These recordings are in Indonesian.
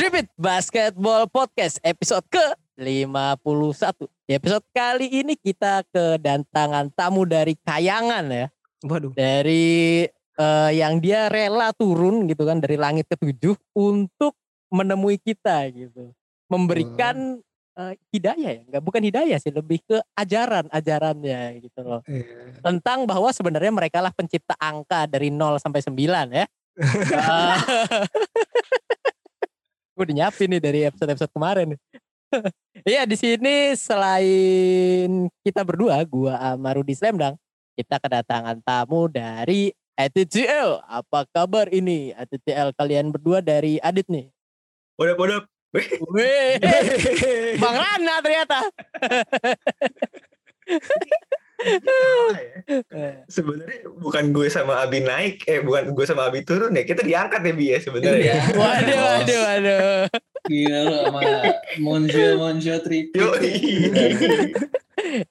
Tripit Basketball Podcast episode ke-51. Di episode kali ini kita kedatangan tamu dari Kayangan ya. Waduh. Dari eh, yang dia rela turun gitu kan dari langit ketujuh untuk menemui kita gitu. Memberikan eh, hidayah ya. Enggak bukan hidayah sih, lebih ke ajaran-ajarannya gitu loh. Iya. Tentang bahwa sebenarnya mereka lah pencipta angka dari 0 sampai 9 ya. gue udah nyiapin nih dari episode-episode kemarin. Iya di sini selain kita berdua, gua sama Rudi Slamdang, kita kedatangan tamu dari ATCL. Apa kabar ini ATCL kalian berdua dari Adit nih? Podap, podap. Weh, Bang Rana ternyata. Sebenarnya bukan gue sama Abi naik, eh bukan gue sama Abi turun ya. Kita diangkat ya Bi ya sebenarnya. Iya. Waduh, waduh, waduh. Gila lu sama Monjo Monjo Tripit. Yo,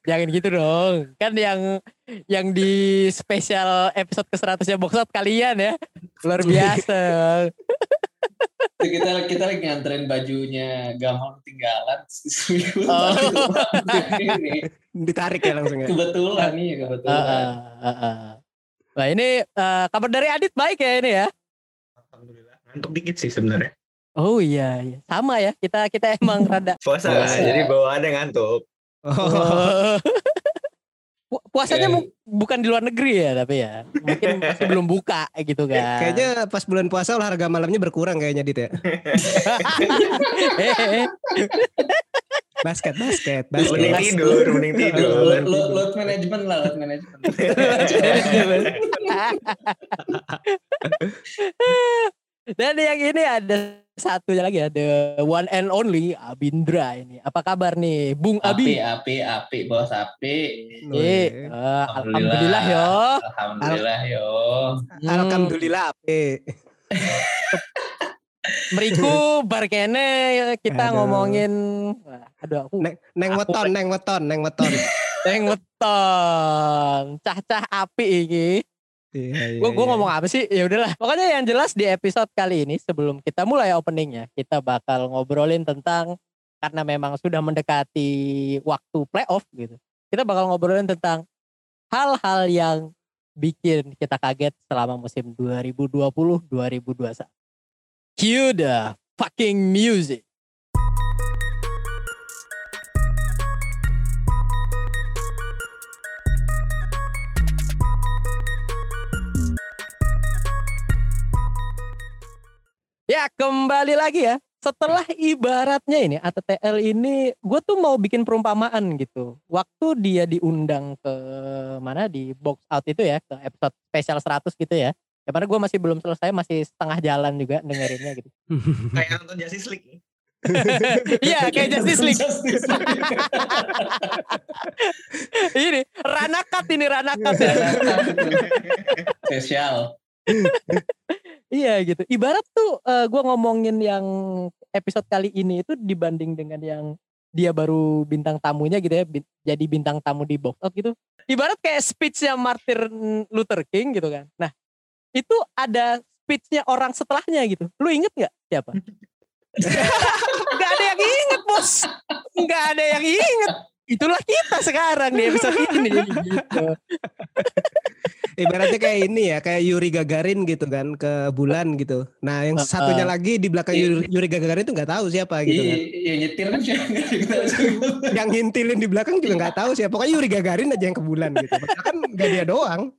Jangan gitu dong. Kan yang yang di spesial episode ke-100 nya Box Out kalian ya. Luar biasa. kita kita lagi nganterin bajunya gampang ketinggalan. Oh. ini Ditarik ya langsung ya. kebetulan nih Ah, kebetulan. ah, ah, ah. Nah ini eh, kabar dari Adit baik ya ini ya. Alhamdulillah. Ngantuk dikit sih sebenarnya. Oh iya, iya. sama ya. Kita kita emang rada. Puasa, Puasa. jadi bawaannya ngantuk. Oh. Pu- Puasanya Iya. mu- bukan di luar negeri ya, tapi ya mungkin masih belum buka gitu kan. Kayaknya pas bulan puasa olahraga malamnya berkurang kayaknya Dit ya. Eh, Basket, basket, Mending basket. tidur, mending tidur. Load, load, load management lah, load management. Dan yang ini ada satunya lagi ya, the one and only Abindra ini. Apa kabar nih, Bung Abi? Api, api, api, bos api. Eh, iya. eh, alhamdulillah yo. Alhamdulillah yo. Hmm, Alhamdulillah ape. Meriku bar kene kita Aduh. ngomongin aduh aku Neng, neng Aku- weton, neng weton, neng weton. Teng weton. Cah-cah api iki. Iya, iya, Gue iya. ngomong apa sih? Ya udahlah. Pokoknya yang jelas di episode kali ini sebelum kita mulai openingnya, kita bakal ngobrolin tentang karena memang sudah mendekati waktu playoff gitu. Kita bakal ngobrolin tentang hal-hal yang bikin kita kaget selama musim 2020-2021. Cue the fucking music. Ya kembali lagi ya. Setelah ibaratnya ini ATTL ini gue tuh mau bikin perumpamaan gitu. Waktu dia diundang ke mana di box out itu ya ke episode spesial 100 gitu ya. Ya padahal gue masih belum selesai masih setengah jalan juga dengerinnya gitu. Kayak nonton Justice League. Iya kayak Justice League. Justice League. ini Ranakat ini Ranakat ya. Spesial. Iya gitu. Ibarat tuh gue ngomongin yang episode kali ini itu dibanding dengan yang dia baru bintang tamunya gitu ya, bin- jadi bintang tamu di box out gitu. Ibarat kayak speechnya Martin Luther King gitu kan. Nah itu ada speechnya orang setelahnya gitu. Lu inget nggak siapa? Gak ada yang inget bos. Gak ada yang inget. Itulah kita sekarang di episode ini gitu. Ibaratnya kayak ini ya, kayak Yuri Gagarin gitu kan ke bulan gitu. Nah, yang satunya lagi di belakang Iya. Yuri, Yuri Gagarin itu nggak tahu siapa gitu kan. Iya, iya, nyetir kan Yang ngintilin di belakang juga nggak tahu siapa. Pokoknya Yuri Gagarin aja yang ke bulan gitu. Kan nggak dia doang.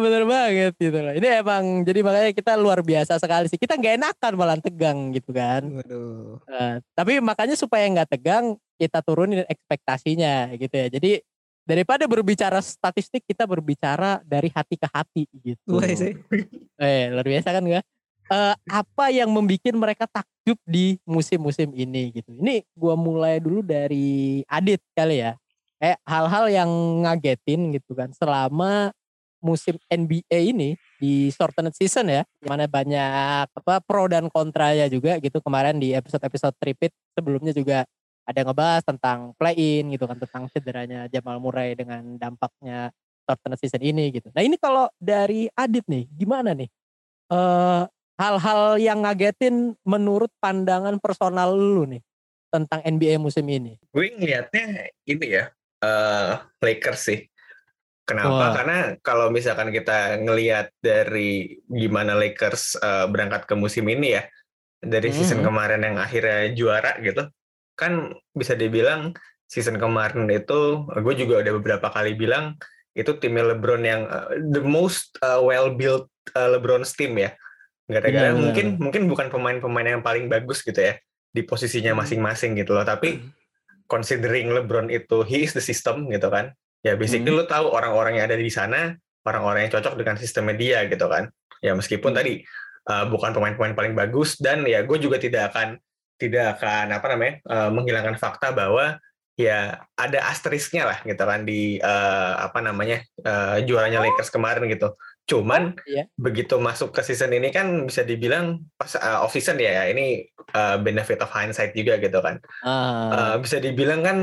Bener banget gitu loh. Ini emang jadi makanya kita luar biasa sekali sih. Kita nggak enakan malah tegang gitu kan. Waduh. Eh, tapi makanya supaya nggak tegang kita turunin ekspektasinya gitu ya. Jadi daripada berbicara statistik kita berbicara dari hati ke hati gitu. Wah sih. Eh luar biasa kan nggak? Eh, apa yang membuat mereka takjub di musim-musim ini gitu. Ini gua mulai dulu dari Adit kali ya. Eh hal-hal yang ngagetin gitu kan selama musim NBA ini di shortened season ya, di mana banyak apa pro dan kontranya juga gitu kemarin di episode-episode tripit sebelumnya juga ada ngebahas tentang play in gitu kan tentang cederanya Jamal Murray dengan dampaknya shortened season ini gitu. Nah ini kalau dari Adit nih gimana nih? Eh hal-hal yang ngagetin menurut pandangan personal lu nih tentang NBA musim ini? Gue ngeliatnya ini ya, eh Lakers sih. Kenapa? Wah. Karena kalau misalkan kita ngelihat dari gimana Lakers eh, berangkat ke musim ini ya, dari season Mhm. kemarin yang akhirnya juara gitu, kan bisa dibilang season kemarin itu, gue juga udah beberapa kali bilang itu timnya LeBron yang eh, the most eh, well built LeBron's team ya. Gara-gara Benar, benar, mungkin mungkin bukan pemain-pemain yang paling bagus gitu ya di posisinya Hmm. masing-masing gitu loh, tapi considering LeBron itu he is the system gitu kan. Ya basically Hmm. lu tahu orang-orang yang ada di sana, orang-orang yang cocok dengan sistemnya dia gitu kan. Ya meskipun Hmm. tadi uh, bukan pemain-pemain paling bagus dan ya gue juga tidak akan tidak akan apa namanya uh, menghilangkan fakta bahwa ya ada asterisknya lah gitu kan di uh, apa namanya uh, juaranya Lakers kemarin gitu. Cuman Iya. begitu masuk ke season ini kan bisa dibilang pas uh, off season ya ini uh, benefit of hindsight juga gitu kan. Ah, Uh, bisa dibilang kan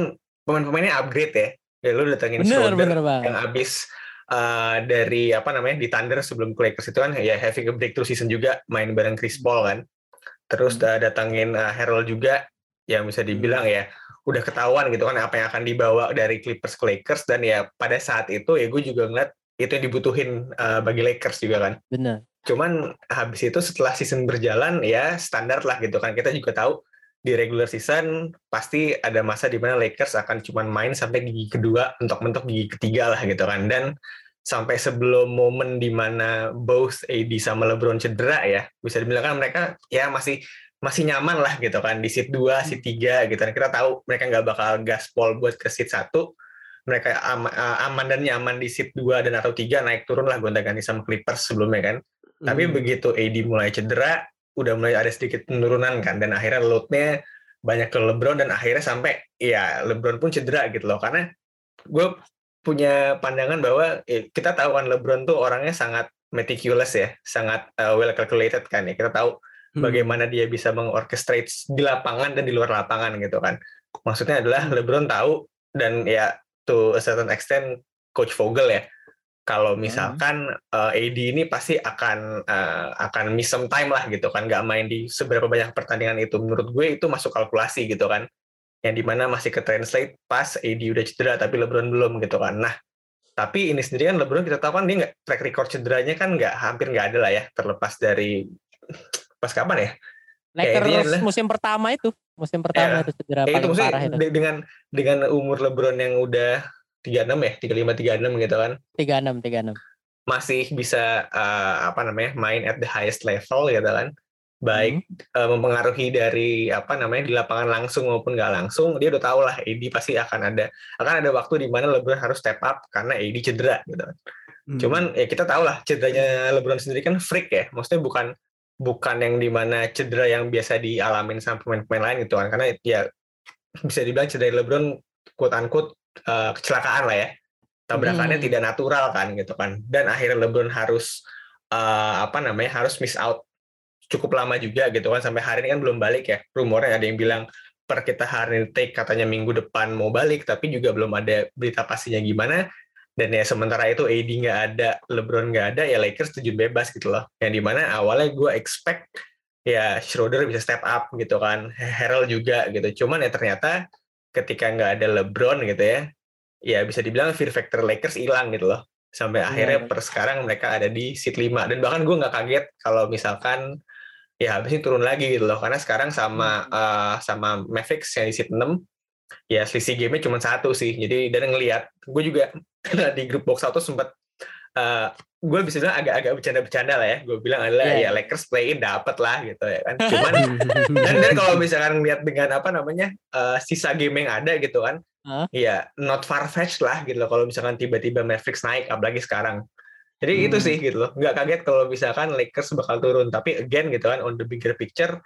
pemain-pemainnya upgrade ya. Ya lu datengin bener Schroeder bener bang. yang abis uh, dari apa namanya di Thunder sebelum ke Lakers itu kan ya having a breakthrough season juga main bareng Chris Paul kan. Terus Hmm. udah datangin uh, Harold juga yang bisa dibilang ya udah ketahuan gitu kan apa yang akan dibawa dari Clippers ke Lakers dan ya pada saat itu ya gue juga ngeliat itu yang dibutuhin uh, bagi Lakers juga kan. Bener. Cuman habis itu setelah season berjalan ya standar lah gitu kan. Kita juga tahu di regular season pasti ada masa di mana Lakers akan cuman main sampai gigi kedua untuk mentok gigi ketiga lah gitu kan. Dan sampai sebelum momen di mana both AD sama LeBron cedera ya, bisa dibilang kan mereka ya masih masih nyaman lah gitu kan di seat 2, seat 3 gitu kan. Kita tahu mereka nggak bakal gaspol buat ke seat 1. Mereka am- aman dan nyaman di seat 2 dan atau 3 naik turun lah gonta-ganti sama Clippers sebelumnya kan. Tapi Hmm. begitu AD mulai cedera, udah mulai ada sedikit penurunan kan dan akhirnya load-nya banyak ke LeBron dan akhirnya sampai ya LeBron pun cedera gitu loh karena gue punya pandangan bahwa eh, kita tahu kan LeBron tuh orangnya sangat meticulous ya, sangat uh, well calculated kan ya. Kita tahu Hmm. bagaimana dia bisa mengorchestrate di lapangan dan di luar lapangan gitu kan. Maksudnya adalah LeBron tahu dan ya to a certain extent Coach Vogel ya. Kalau misalkan uh, AD ini pasti akan uh, akan miss some time lah gitu kan, nggak main di seberapa banyak pertandingan itu. Menurut gue itu masuk kalkulasi gitu kan, yang di mana masih ke translate pas AD udah cedera tapi LeBron belum gitu kan. Nah, tapi ini sendiri kan LeBron kita tahu kan dia nggak track record cederanya kan nggak hampir nggak ada lah ya, terlepas dari pas kapan ya? Lakers musim pertama itu, musim pertama Ya, itu cedera Ya itu paling parah itu. de- dengan dengan umur LeBron yang udah 36 ya, 35 36 gitu kan. 36 36. Masih bisa eh, apa namanya? main at the highest level gitu kan. Baik Hmm. eh, mempengaruhi dari apa namanya di lapangan langsung maupun nggak langsung, dia udah tahu lah AD pasti akan ada akan ada waktu di mana LeBron harus step up karena AD cedera gitu. kan. Hmm. Cuman ya kita tahu lah cederanya LeBron sendiri kan freak ya. Maksudnya bukan bukan yang di mana cedera yang biasa dialamin sama pemain-pemain lain gitu kan. Karena ya bisa dibilang cedera LeBron quote unquote eh, kecelakaan lah ya. Tabrakannya Hmm. tidak natural kan gitu kan. Dan akhirnya LeBron harus eh, apa namanya harus miss out cukup lama juga gitu kan sampai hari ini kan belum balik ya. Rumornya ada yang bilang per kita hari ini take katanya minggu depan mau balik tapi juga belum ada berita pastinya gimana dan ya sementara itu AD nggak ada LeBron nggak ada ya Lakers terjun bebas gitu loh yang di mana awalnya gue expect ya Schroeder bisa step up gitu kan Harold juga gitu cuman ya ternyata ketika nggak ada LeBron gitu ya ya bisa dibilang fear factor Lakers hilang gitu loh. Sampai akhirnya per sekarang mereka ada di seat 5 dan bahkan gue nggak kaget kalau misalkan ya habis ini turun lagi gitu loh. Karena sekarang sama eh, sama Mavericks yang di seat 6 ya selisih game-nya cuma satu sih. Jadi dan ngelihat gue juga di grup box auto sempat eh, gue bisa bilang agak-agak bercanda-bercanda lah ya gue bilang adalah Iya. ya Lakers play in dapat lah gitu ya kan cuman dan, dan kalau misalkan lihat dengan apa namanya eh, sisa game yang ada gitu kan Hah? ya not far fetched lah gitu loh kalau misalkan tiba-tiba Mavericks naik apalagi sekarang jadi Hmm. itu sih gitu loh nggak kaget kalau misalkan Lakers bakal turun tapi again gitu kan on the bigger picture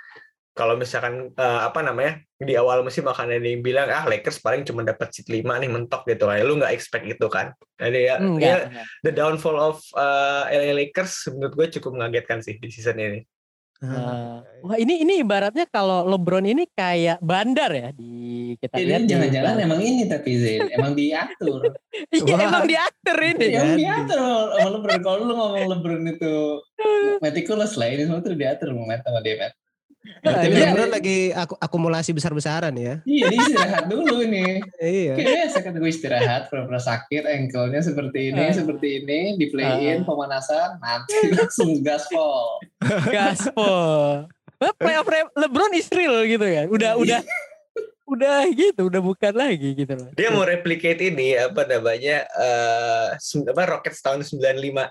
kalau misalkan eh, apa namanya di awal musim akan ada yang bilang ah Lakers paling cuma dapat seat 5 nih mentok gitu kan lu nggak expect itu kan jadi ya, Enggak. ya the downfall of uh, LA Lakers menurut gue cukup mengagetkan sih di season ini Eh, wah ini ini ibaratnya kalau LeBron ini kayak bandar ya di kita Ini lihat. jangan-jangan emang ini tapi Zain, emang diatur. Iya Wah. emang diatur ini. Yang Jadi. diatur sama sama LeBron. Kalau lu ngomong LeBron itu meticulous lah, ini semua tuh diatur sama dia, Matt. Berarti Iya. LeBron lagi aku, akumulasi besar-besaran ya. Iya, istirahat dulu ini. Iya. Kayak biasa kan gue istirahat, pura-pura sakit, ankle-nya seperti ini, Ah. seperti ini, di play-in, Ah. pemanasan, nanti langsung gaspol. Gaspol. Playoff LeBron is real gitu kan. Udah udah udah gitu, udah bukan lagi gitu loh. Dia mau replicate ini apa namanya eh sem- apa Rockets tahun 95.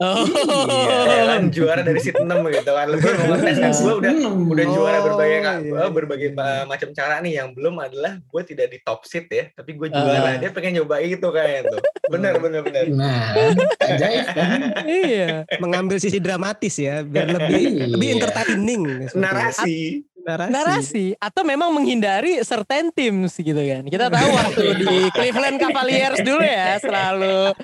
Oh. Iya, kan juara dari seat 6 gitu kan. Ngetes kan gue udah udah juara Oh, berbagai iya. eh, berbagai ma- macam cara nih yang belum adalah gue tidak di top seat ya tapi gue juara dia pengen nyoba itu kayak tuh benar benar benar Nah, ajaib kan? iya. Mengambil sisi dramatis ya biar lebih Iya. lebih entertaining. narasi Narasi. narasi atau memang menghindari certain teams gitu kan. Kita tahu waktu di Cleveland Cavaliers dulu ya selalu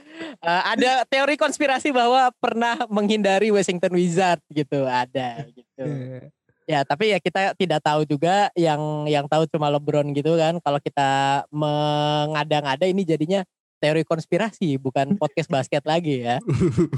uh, ada teori konspirasi bahwa pernah menghindari Washington Wizards gitu ada gitu. Iya. Ya tapi ya kita tidak tahu juga yang yang tahu cuma LeBron gitu kan. Kalau kita mengada-ngada ini jadinya teori konspirasi bukan podcast basket lagi ya.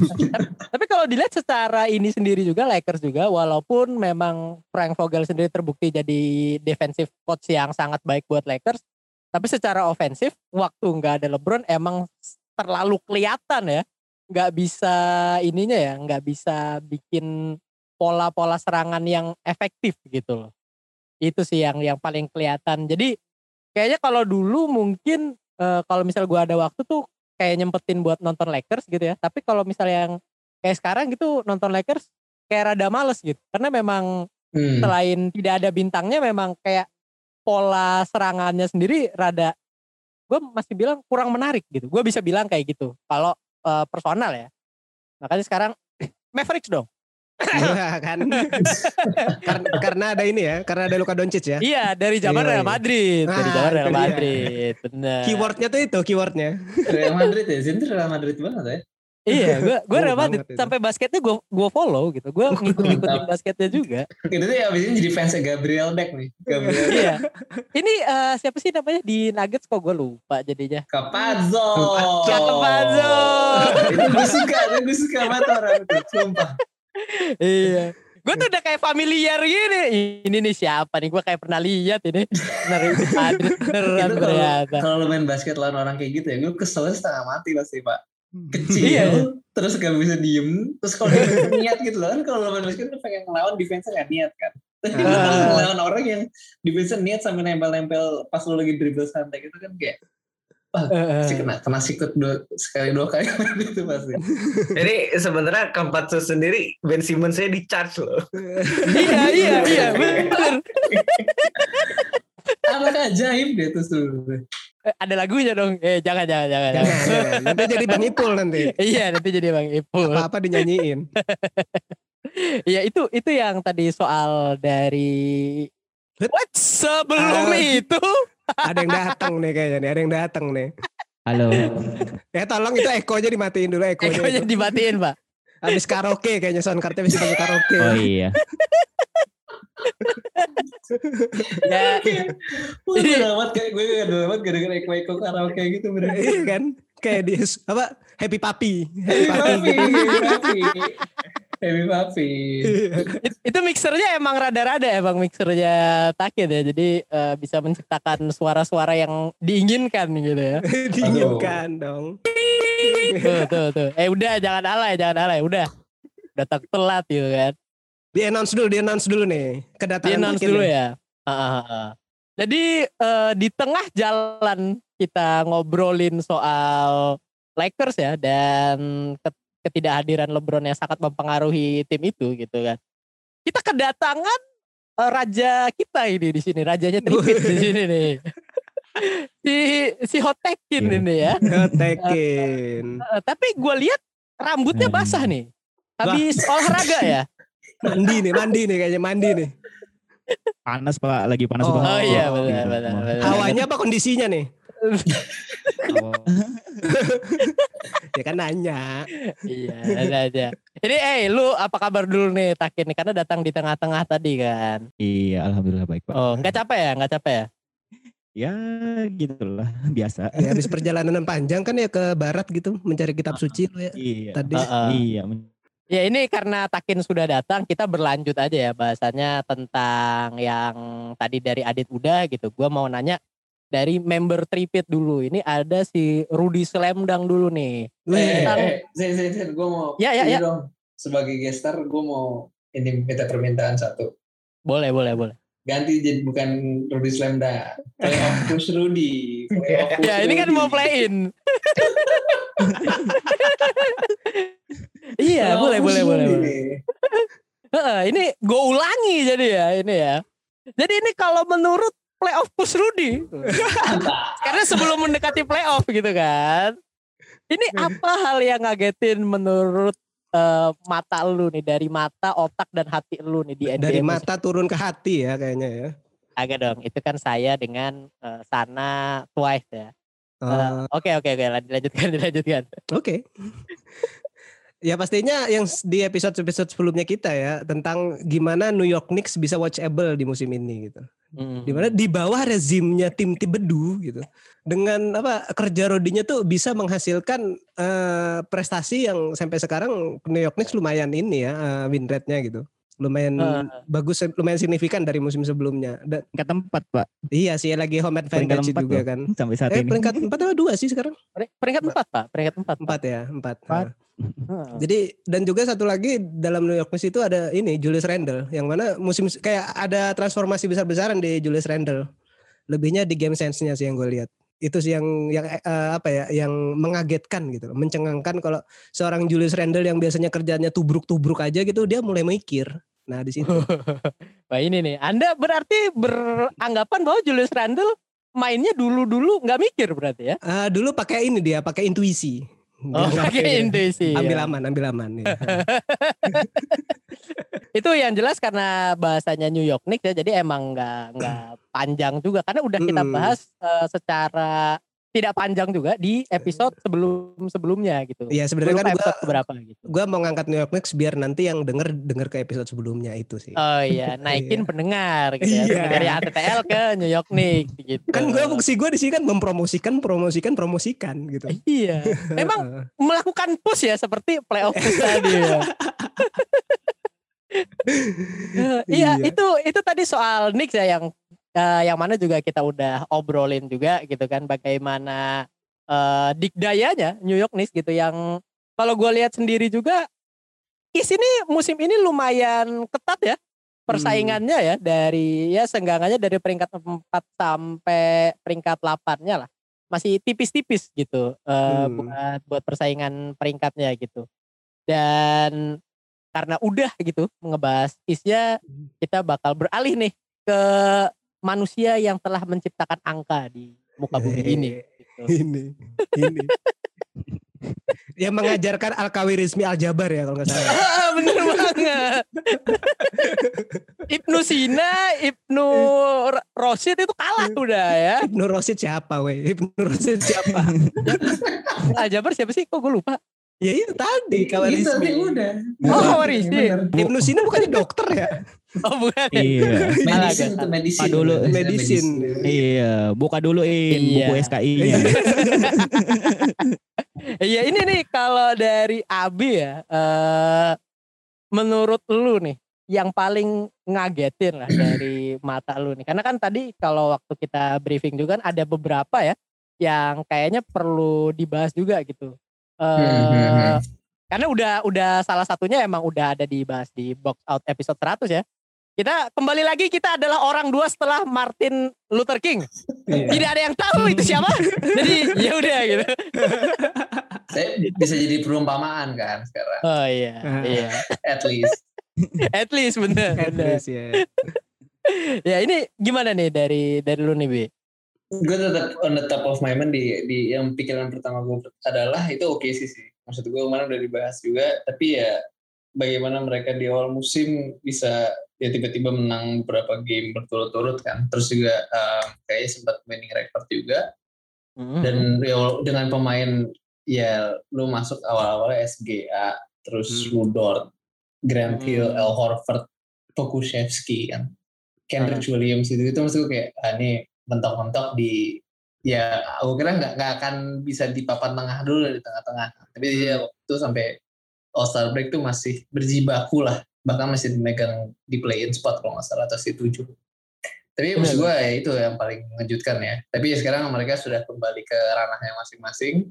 Tapi kalau dilihat secara ini sendiri juga Lakers juga walaupun memang Frank Vogel sendiri terbukti jadi defensive coach yang sangat baik buat Lakers, tapi secara ofensif waktu nggak ada LeBron emang terlalu kelihatan ya, nggak bisa ininya ya, nggak bisa bikin pola-pola serangan yang efektif gitu loh. Itu sih yang yang paling kelihatan. Jadi kayaknya kalau dulu mungkin eh, kalau misal gua ada waktu tuh kayak nyempetin buat nonton Lakers gitu ya. Tapi kalau misalnya yang kayak sekarang gitu nonton Lakers kayak rada males gitu. Karena memang Hmm. selain tidak ada bintangnya memang kayak pola serangannya sendiri rada gue masih bilang kurang menarik gitu. Gue bisa bilang kayak gitu. Kalau eh, personal ya. Makanya sekarang Mavericks dong. Iya kan. karena, karena ada ini ya, karena ada Luka Doncic ya. Iya dari zaman Iya, Real iya. Madrid, dari Ah, zaman Real. Madrid, bener. Keywordnya tuh itu, keywordnya. Real Madrid ya, Zain tuh Real Madrid banget ya. Iya, gue gue Oh, Real Madrid sampai basketnya gue gue follow gitu, gue ngikut-ngikutin basketnya juga. Itu tuh ya abis ini jadi fansnya Gabriel Beck nih. Gabriel iya. Ini eh, siapa sih namanya di Nuggets kok gue lupa jadinya. Capazzo. Capazzo. itu gue suka, gue suka banget orang itu, sumpah. Iya. Gue tuh udah kayak familiar gini. Ini nih siapa nih? Gue kayak pernah lihat ini. Bener beneran ternyata. kalau lu main basket lawan orang kayak gitu ya, gue keselnya setengah mati pasti pak. Kecil, Iya. terus gak bisa diem, terus kalau dia niat gitu loh kan kalau lu main basket lu pengen ngelawan defense gak niat kan. Tapi Ah. kalau ngelawan orang yang defense niat sampai nempel-nempel pas lu lagi dribble santai gitu kan kayak Eh, pasti kena kena sikut dua, sekali dua kali itu pasti. jadi sebenarnya Campazzo sendiri Ben Simmons saya di charge loh iya iya iya bener. Anak ajaib dia tuh sebenarnya. Eh, Ada lagunya dong. Eh jangan jangan jangan. jangan. Jangan. Nanti jadi Bang Ipul nanti. iya nanti jadi Bang Ipul. Apa-apa dinyanyiin. Iya itu itu yang tadi soal dari. What? sebelum Ah. itu Ada yang datang nih kayaknya nih. Ada yang datang nih. Halo. Ya tolong itu ekonya dimatiin dulu ekonya. ekonya itu. dimatiin pak. Habis karaoke kayaknya sound cardnya bisa pakai karaoke. Oh iya. Ya gue dapat kayak gue gak dapat gara-gara eko-eko karaoke gitu bener. Iya kan? Kayak di apa? Happy Papi. Happy Papi. Happy Papi. Happy Papi. it- itu mixernya emang rada-rada emang mixernya Takit ya. Jadi eh, bisa menciptakan suara-suara yang diinginkan gitu ya. Diinginkan dong. tuh tuh tuh. Eh udah jangan alay jangan alay udah. Datang telat gitu kan. Di announce dulu, di announce dulu nih. Kedatangan Di announce dulu nih. ya. Ah, ah, ah, ah. Jadi eh, di tengah jalan kita ngobrolin soal Lakers ya dan ke- ketidakhadiran LeBron yang sangat mempengaruhi tim itu gitu kan. Kita kedatangan eh, raja kita ini di sini, rajanya Tripit di sini nih. si si Hotekin Iya. ini ya. Oh, Tekin. Eh, tapi gue lihat rambutnya Hmm. basah nih. Habis olahraga ya. Mandi nih, mandi nih kayaknya mandi nih. Panas pak, lagi panas Oh, banget. Oh iya benar gitu. benar. Benar. Hawanya apa kondisinya nih? Oh, Ya kan nanya. Iya, ada aja. Ini eh lu apa kabar dulu nih Takin nih karena datang di tengah-tengah tadi kan. Iya, alhamdulillah baik pak. Oh, nggak capek ya? Nggak capek ya? Ya gitulah biasa. Ya, habis perjalanan yang panjang kan ya ke barat gitu mencari kitab suci lu ya. Iya. Tadi. Heeh. Iya. men- Ya ini karena Takin sudah datang, kita berlanjut aja ya bahasanya tentang yang tadi dari Adit udah gitu. Gua mau nanya dari member Tripit dulu. Ini ada si Rudy Slamdang dulu nih. Eh, Tentang- eh, Zen, Zen, Zen, gue mau Ya, ya, ya. dong. Sebagai gestar, gue mau ini minta permintaan satu. Boleh, boleh, boleh. Ganti jadi bukan Rudy Slamda. Playoff push Rudy. Push Ya ini kan mau play in. iya, boleh, boleh, boleh, boleh. ini gue ulangi jadi ya ini ya. Jadi ini kalau menurut playoff push Rudy, Mantap. karena sebelum mendekati playoff gitu kan. Ini apa hal yang ngagetin menurut eh, mata lu nih dari mata, otak dan hati lu nih di NBA dari mata turun ke hati ya kayaknya ya. Agak dong, itu kan saya dengan eh, Sana Twice ya. Eh, Oh, Oke oke oke dilanjutkan dilanjutkan. Oke. Ya pastinya yang di episode-episode sebelumnya kita ya tentang gimana New York Knicks bisa watchable di musim ini gitu. Hmm. Di mana di bawah rezimnya tim Tibedu gitu. Dengan apa kerja Rodinya tuh bisa menghasilkan eh, prestasi yang sampai sekarang New York Knicks lumayan ini ya eh, win rate-nya gitu. Lumayan Eh. bagus lumayan signifikan dari musim sebelumnya. Dan Peringkat tempat pak. iya sih lagi home advantage juga loh. kan. Sampai saat Eh ini. peringkat empat atau dua sih sekarang? Pering- Peringkat empat pak, peringkat empat. Empat ya, empat. Nah. Jadi dan juga satu lagi dalam New York Knicks itu ada ini Julius Randle yang mana musim kayak ada transformasi besar-besaran di Julius Randle. Lebihnya di game sense-nya sih yang gue lihat. Itu sih yang yang eh, apa ya yang mengagetkan gitu, mencengangkan kalau seorang Julius Randle yang biasanya kerjanya tubruk-tubruk aja gitu dia mulai mikir. Nah, di situ. Wah ini nih, Anda berarti beranggapan bahwa Julius Randle mainnya dulu-dulu nggak mikir berarti ya? Ah, dulu pakai ini dia, pakai intuisi. Oh, pakai intuisi. Ambil ya. aman, ambil aman ya. Itu yang jelas karena bahasanya New York Knicks ya, jadi emang nggak nggak panjang juga karena udah kita Mm-mm. bahas eh, secara tidak panjang juga di episode sebelum sebelumnya gitu. Iya, Gue sebenarnya kan gua episode gitu. gua mau ngangkat New York Knicks biar nanti yang denger denger ke episode sebelumnya itu sih. Oh iya, naikin Iya. pendengar gitu ya. Iya. Dari ATTL ke New York Knicks gitu. kan gue fungsi gue di sini kan mempromosikan promosikan promosikan gitu Iya. Memang melakukan push ya seperti playoff push tadi ya. Eh, iya, Iya. itu itu tadi soal Knicks ya yang eh, yang mana juga kita udah obrolin juga gitu kan bagaimana eh dikdayanya New York Knicks gitu yang kalau gue lihat sendiri juga Kis ini musim ini lumayan ketat ya persaingannya ya dari ya senggangannya dari peringkat 4 sampai peringkat 8-nya lah. Masih tipis-tipis gitu Hmm. buat buat persaingan peringkatnya gitu. Dan karena udah gitu ngebahas isnya kita bakal beralih nih ke manusia yang telah menciptakan angka di muka bumi ini. Gitu. ini ini yang mengajarkan al kawirismi al jabar ya kalau nggak salah Ah, bener banget. Ibnu Sina, Ibnu Rosid itu kalah udah ya. Ibnu Rosid siapa weh Ibnu Rosid siapa Aljabar siapa sih? Kok gue lupa. Ya itu tadi Itu tadi udah. Oh, Iya, Kawarizmi. bener. Ibnu Sina bukannya dokter ya Oh bukan ya? Iya. Medicine itu medicine. Pak dulu. Medicine. Iya, buka dulu in Iya. buku SKI-nya. Iya ini nih kalau dari Abi ya. eh menurut lu nih yang paling ngagetin lah dari mata lu nih. Karena kan tadi kalau waktu kita briefing juga kan ada beberapa ya yang kayaknya perlu dibahas juga gitu. Eh Hmm, hmm, hmm. karena udah udah salah satunya emang udah ada dibahas di box out episode 100 ya. Kita kembali lagi kita adalah orang dua setelah Martin Luther King. Iya. Tidak ada yang tahu itu siapa. Jadi ya udah gitu. Saya bisa jadi perumpamaan kan sekarang. Oh iya, iya. At least. At least bener. At bener. least, ya. Ya ini gimana nih dari dari lu nih Bi? Gue tetap on the top of my mind di, di yang pikiran pertama gue adalah itu oke sih sih maksud gue kemarin udah dibahas juga tapi ya bagaimana mereka di awal musim bisa ya tiba-tiba menang beberapa game berturut-turut kan terus juga um, kayaknya sempat winning record juga Hmm. dan ya, dengan pemain ya lu masuk awal-awal SGA terus Hmm. Rudort, Grant Hill, Hmm. Al Horford, Pokusevski kan, Kendrick Williams itu itu maksud gue kayak ah, ini mentok-mentok di ya aku kira nggak nggak akan bisa di papan tengah dulu di tengah-tengah. Tapi dia waktu itu sampai All Star break tuh masih berjibaku lah. Bahkan masih megang di play in spot kalau nggak salah atau si tujuh tapi maksud gue ya itu yang paling mengejutkan ya. Tapi ya sekarang mereka sudah kembali ke ranahnya masing-masing.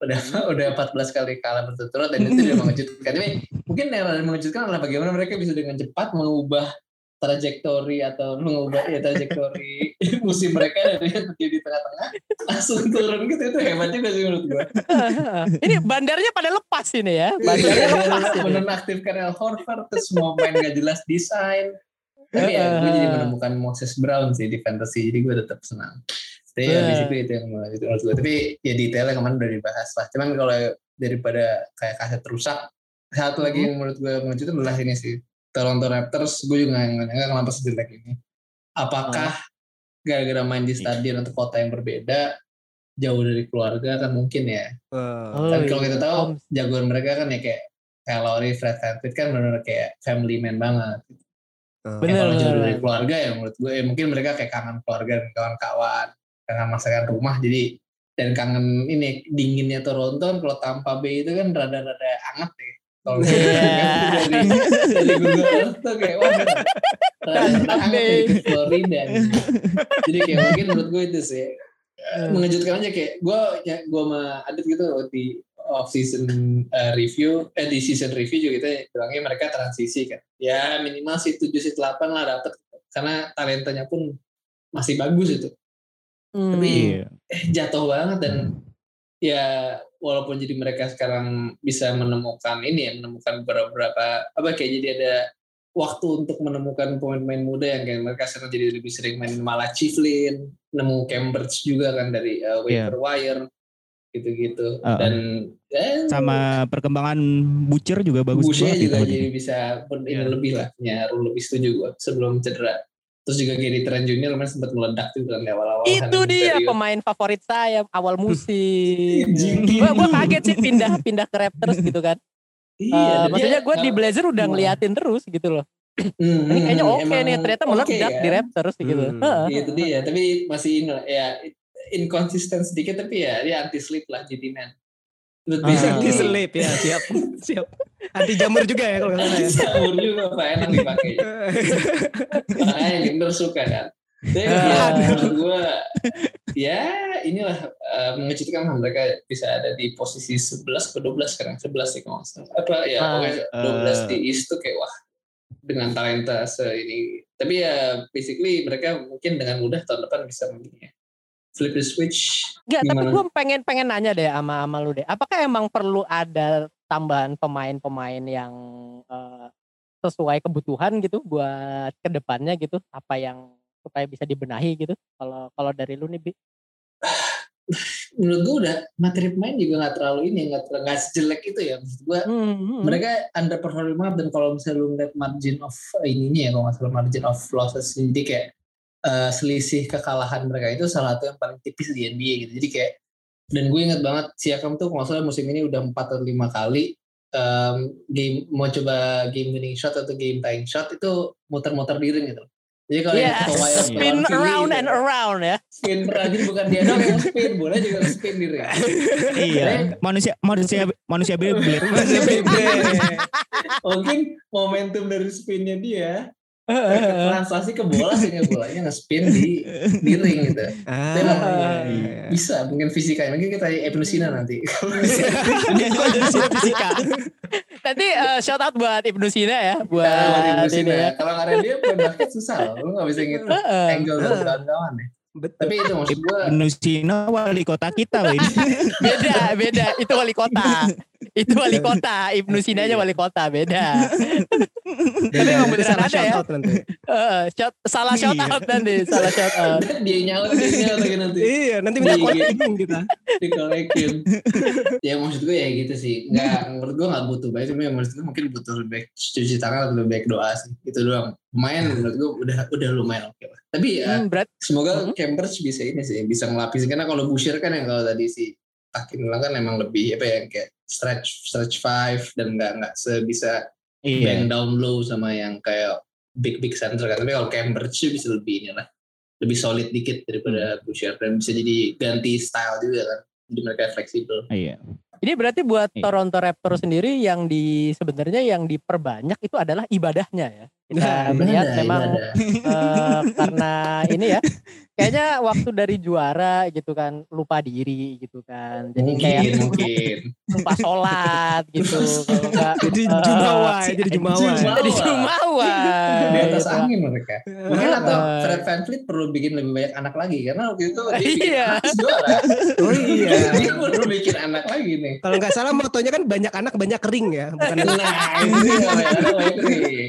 Udah udah 14 kali kalah berturut-turut dan itu tidak mengejutkan. Tapi mungkin yang paling mengejutkan adalah bagaimana mereka bisa dengan cepat mengubah trajektori atau mengubah ya trajektori musim mereka dari yang terjadi di tengah-tengah langsung turun gitu. Itu hebat juga sih menurut gue ini bandarnya pada lepas ini ya. Bandarnya lepas ini. menonaktifkan El Horford terus mau main gak jelas desain. Tapi ya gue jadi menemukan Moses Brown sih di fantasy jadi gue tetap senang. Tapi ya basically itu yang itu menurut gue tapi ya detailnya kemarin udah dibahas lah. Cuman kalau daripada kayak kaset rusak satu lagi yang menurut gue mengejutkan adalah ini sih Toronto Raptors gue juga nggak nggak kenapa sejelek ini apakah gara-gara main di stadion atau kota yang berbeda jauh dari keluarga kan mungkin ya Oh. tapi Oh, kalau iya. kita tahu jagoan mereka kan ya kayak Lowry, Fred VanVleet kan benar kayak family man banget. Oh. Ya, Bener, kalau jauh bener, dari bener. keluarga ya menurut gue ya mungkin mereka kayak kangen keluarga dan kawan-kawan, kangen masakan rumah jadi dan kangen ini dinginnya Toronto kan kalau Tampa Bay itu kan rada-rada anget ya. Kalau Iya. dari dari Google Earth tuh kayak wah nih ke Florida. Jadi kayak mungkin menurut gue itu sih mengejutkan aja kayak gue ya gue sama Adit gitu di off season uh, review eh di season review juga kita bilangnya mereka transisi kan ya minimal si 7 si 8 lah dapet karena talentanya pun masih bagus itu Hmm. Tapi Iya. eh jatuh banget dan ya walaupun jadi mereka sekarang bisa menemukan ini ya menemukan beberapa apa kayak jadi ada waktu untuk menemukan pemain-pemain muda yang kayak mereka sekarang jadi lebih sering main malah Chiflin nemu Cambridge juga kan dari uh, waiver wire gitu-gitu Uh-uh. dan eh, Sama perkembangan Butcher juga bagus banget juga jadi bisa pun ini Iya. lebih lah rule lebih setuju sebelum cedera terus juga Gary Trent Junior kemarin sempat meledak juga kan di awal-awal Itu kan, dia serius. pemain favorit saya awal musim. Jinggi. gua, gua kaget sih pindah pindah ke Raptors gitu kan. Iya, dan maksudnya gue di Blazer udah Hmm. ngeliatin terus gitu loh. Hmm, Ini kayaknya hmm, oke emang nih ternyata meledak ya. di Raptors gitu. Hmm. Heeh. Iya, itu dia, tapi masih ya inkonsisten sedikit tapi ya dia anti sleep lah jadi man. Menurut Ah. basically, Anti selip ya siap siap. Anti jamur juga ya kalau nggak salah ya. Sahur juga Pak, enak dipakai. Makanya Ginder suka kan. Tapi Ah. ya, menurut gue, ya inilah eh, mengejutkan mereka bisa ada di posisi 11 ke 12 sekarang. 11 sih kalau salah. Apa ya, Ah. pokoknya 12 di East tuh kayak wah dengan talenta se ini. Tapi ya basically mereka mungkin dengan mudah tahun depan bisa begini ya. Flip the switch. Enggak, tapi gue pengen pengen nanya deh sama sama lu deh. Apakah emang perlu ada tambahan pemain-pemain yang eh, sesuai kebutuhan gitu buat ke depannya gitu? Apa yang supaya bisa dibenahi gitu? Kalau kalau dari lu nih, Bi. Menurut gue udah materi pemain juga nggak terlalu ini, nggak ter- nggak sejelek itu ya. Maksud gue Hmm, hmm. mereka underperforming banget dan kalau misalnya lu ngeliat margin of ininya ya kalau nggak salah margin of losses jadi kayak eh, selisih kekalahan mereka itu salah satu yang paling tipis di NBA gitu jadi kayak dan gue inget banget Siakam tuh kalau salah musim ini udah 4 atau 5 kali em, game mau coba game winning shot atau game tying shot itu muter-muter di ring gitu jadi kalau Yes, yang spin Philly around gitu, and around ya. spin around jadi bukan dia doang yang spin bola juga spin di ring Iya. Manusia manusia manusia Beyblade. Masih bebek. mungkin momentum dari spinnya dia translasi ke bola sehingga bolanya nge-spin di di ring gitu. Ah, Memang, iya, Ah. iya. Bisa mungkin fisika mungkin kita Ibnu Sina nanti. Fisika. Nanti eh, shout out buat Ibnu Sina ya, buat Ibnu ini Sina. ya. Kalau nggak ada dia main basket susah loh. Lu nggak bisa gitu angle dari kawan-kawan ya. Betul. Tapi itu maksud gue Ibnu Sina wali kota kita loh ini. Beda, beda. Itu wali kota. Itu wali kota. Ibnu Sina aja wali kota, beda. Tapi emang beneran salah ada shout ya. out nanti. Heeh, shout- salah shout Iya. out nanti, salah shout out. dia nyala dia nyala lagi nanti Iya, nanti minta Iya. kolekin kita. dikolekin. ya maksud gue ya gitu sih. Nggak menurut gue nggak butuh baik, tapi menurut gue mungkin butuh lebih baik cuci tangan atau lebih baik doa sih. Itu doang. Main menurut gue udah udah lumayan oke lah. Tapi ya Hmm, berat. Semoga Mhm. Cambridge bisa ini sih, bisa ngelapisin karena kalau Boucher kan yang kalau tadi si Takin bilang kan emang lebih apa ya kayak stretch stretch five dan nggak nggak sebisa Iya. bang down low sama yang kayak big big center kan. Tapi kalau Cambridge sih bisa lebih ini lah, lebih solid dikit daripada Boucher dan bisa jadi ganti style juga kan. Jadi mereka fleksibel. Iya. Ini berarti buat Iya. Toronto Raptors sendiri yang di sebenarnya yang diperbanyak itu adalah ibadahnya ya. Kita Nah, melihat Ibadah, memang eh, karena ini ya kayaknya waktu dari juara gitu kan lupa diri gitu kan. Jadi mungkin kayak mungkin. lupa sholat gitu. Kalau enggak Jadi eh, jumawa, jadi jumawa. Jumawa. jadi jumawa. di atas gitu. angin mereka. Mungkin atau Eh. Fred VanVleet perlu bikin lebih banyak anak lagi karena waktu itu dia Iya. juara. Oh iya. Dia perlu bikin anak lagi nih. Kalau nggak salah motonya kan banyak anak banyak kering ya, bukan Nah, dia banyak anak banyak nih.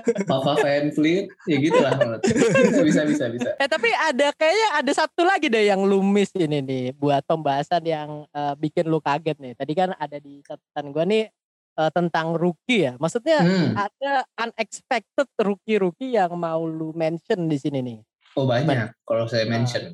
Papa VanVleet, ya gitu lah menurut. Bisa, bisa, bisa, bisa. Eh tapi ada kayaknya ada satu lagi deh yang lu miss ini nih buat pembahasan yang eh, bikin lu kaget nih. Tadi kan ada di catatan gua nih eh, tentang rookie ya. Maksudnya Hmm. ada unexpected rookie-rookie yang mau lu mention di sini nih. Oh banyak kalau saya mention.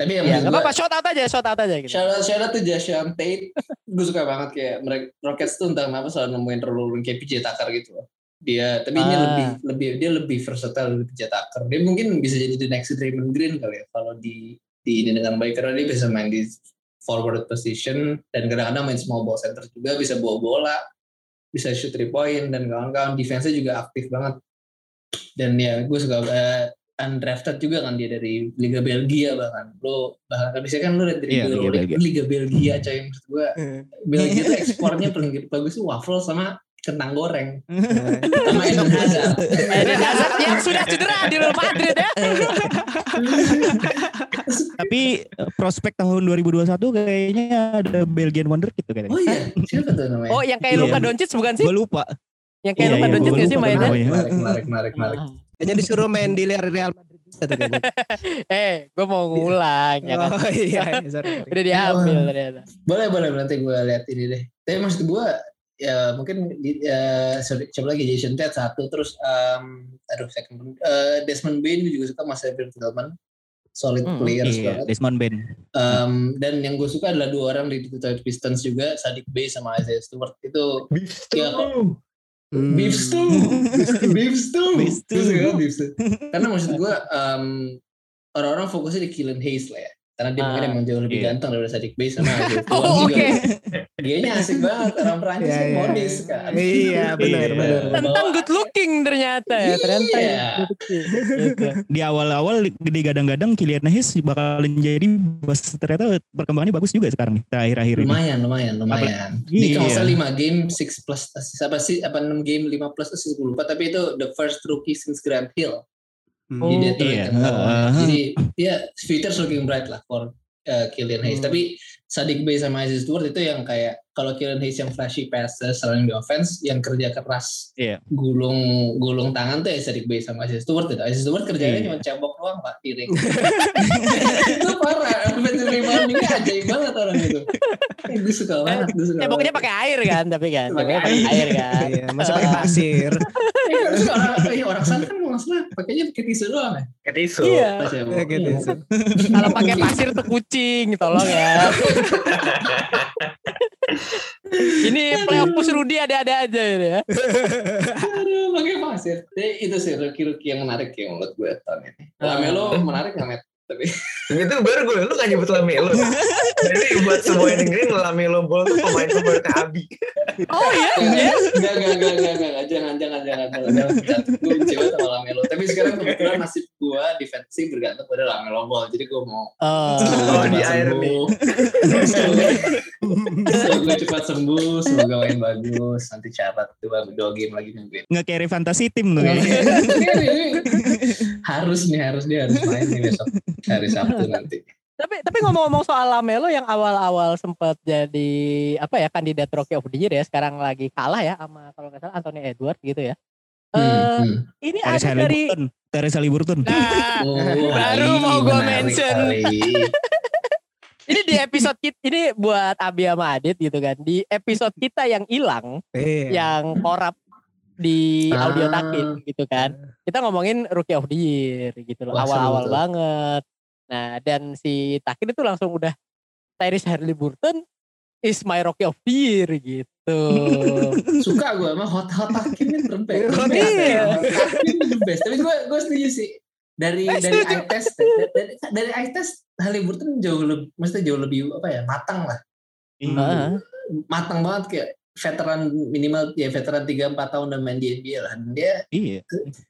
Tapi yang Ya apa-apa shout out aja, shout out aja gitu. Shout out, shout out to Joshua Tate. gue suka banget kayak mereka Rockets tuh entah kenapa selalu nemuin role kayak PJ Tucker gitu loh. Dia tapi ini Ah. lebih lebih dia lebih versatile PJ Tucker. Dia mungkin bisa jadi the next Draymond Green kali ya kalau di di ini dengan baik karena dia bisa main di forward position dan kadang-kadang main small ball center juga bisa bawa bola, bisa shoot three point dan kawan-kawan defense-nya juga aktif banget. Dan ya gue suka eh, undrafted juga kan dia dari Liga Belgia bahkan. Lo bahkan bisa kan lo lihat dari Iya, Liga, Liga Belgia. Liga Belgia coy maksud gue Belgia tuh ekspornya paling bagus tuh waffle sama kentang goreng sama Eden Hazard. Eden Hazard yang sudah cedera di Real Madrid ya. Tapi eh, prospek tahun 2021 kayaknya ada Belgian Wonder gitu kayaknya. Oh iya, siapa tuh namanya? Oh yang kayak Iya. Luka Doncic bukan sih? Gue lupa. Yang kayak Iya, Luka iya, Doncic nggak sih mainnya? Menarik, menarik, menarik, menarik. Kayaknya disuruh main di Real Madrid. Eh, gue mau ngulang ya kan. Oh iya, iya, sorry. Udah diambil ternyata. Boleh, boleh nanti gue lihat ini deh. Tapi maksud gue ya mungkin di, ya, sorry, coba lagi Jason Ted satu terus um, aduh second eh, Desmond Bain gue juga suka Mas Evan Tillman solid Hmm, players Iya, banget. Desmond Ben. Um, dan yang gue suka adalah dua orang di Detroit Pistons juga Sadik Bey sama Isaiah Stewart. Itu ya kok Hmm. beef stew. Beef stew. Beef stew. Beef karena maksud gue um, orang-orang fokusnya di Killian Hayes lah ya karena dia Ah, mungkin emang jauh lebih iya. ganteng daripada Sadik Bey sama Stewart Oh, oke. dianya asik banget orang Perancis Iya, kan iya. modis kan Iya, benar, Iya. benar. Tentang good looking ternyata ya. Ternyata Iya. looking. Gitu. Di awal-awal digadang-gadang Kylian Hayes bakalan jadi bas ternyata perkembangannya bagus juga sekarang nih akhir-akhir ini. lumayan lumayan lumayan Apa- di kalau iya. nggak salah 5 game 6 plus apa sih apa 6 game 5 plus assist lupa tapi itu the first rookie since Grant Hill Hmm. di Oh, Detroit iya. kan. Uh-huh. jadi ya future's looking bright lah for uh, Killian Hayes Hmm. tapi Sadik Bey sama Isaiah Stewart itu yang kayak kalau Killian Hayes yang flashy passes selain di offense yang kerja keras Iya. gulung gulung tangan tuh ya Sadik Bey sama Isaiah Stewart itu Isaiah Stewart kerjanya Iya. cuma cebok doang pak piring itu parah offensive reboundingnya ajaib banget orang itu eh, gue suka banget gue suka Ceboknya pakai air kan tapi kan. Pakai pakai air kan. Iya, masih pakai pasir. Eh, maksudnya orang, eh, sana kan kalau salah pakainya pakai tisu doang ya. Ke tisu. Iya. Ya, gitu. Iya. Kalau pakai pasir tuh kucing, tolong ya. Ini playoff push Rudy ada-ada aja ini ya. Aduh, pakai pasir. Jadi itu sih rookie-rookie yang menarik ya menurut gue tahun ini. Lamelo menarik nggak Matt? Tapi Itu baru gue, lu gak nyebut Lamelo. Jadi buat semua yang dengerin Lamelo Ball tuh pemain favoritnya Abi. Oh iya, iya. Enggak, enggak, enggak, enggak, enggak, enggak, jangan, jangan, jangan, jangan, jangan, jangan. Gue benci banget sama Lamelo. Tapi sekarang kebetulan nasib gue defensif bergantung pada Lamelo Ball. Jadi gue mau Oh, Oh, di air nih. Semoga cepat sembuh, semoga main bagus. Nanti syarat tuh dua game lagi nungguin. Nggak carry fantasy tim tuh. harus nih, harus dia harus main nih besok hari Sabtu nanti. tapi tapi ngomong-ngomong soal Lamelo yang awal-awal sempat jadi apa ya kandidat Rookie of the Year ya, sekarang lagi kalah ya sama kalau nggak salah Anthony Edwards gitu ya. Eh, Hmm, hmm. ini Teresa ada dari. Teresa Haliburton. Nah, Oh, Baru mau menarik mention. ini di episode kita ini buat Abi sama Adit gitu kan. Di episode kita yang hilang, Iya. yang korap di Ah. audio takin gitu kan. Kita ngomongin Rookie of the Year gitu loh. Awal-awal banget. Nah, dan si Takin itu langsung udah Tyrese Halliburton is my rookie of the year gitu. Suka gue emang hot hot Hakim ini terbaik. Hot The best, Hakim. ya. Hot Hakim ini the best. Tapi gue gue setuju sih. Dari dari eye test dari, dari, eye test Halliburton jauh lebih maksudnya jauh lebih apa ya matang lah Heeh. matang banget kayak veteran minimal ya veteran 3 4 tahun dan main di NBA lah dia Iya.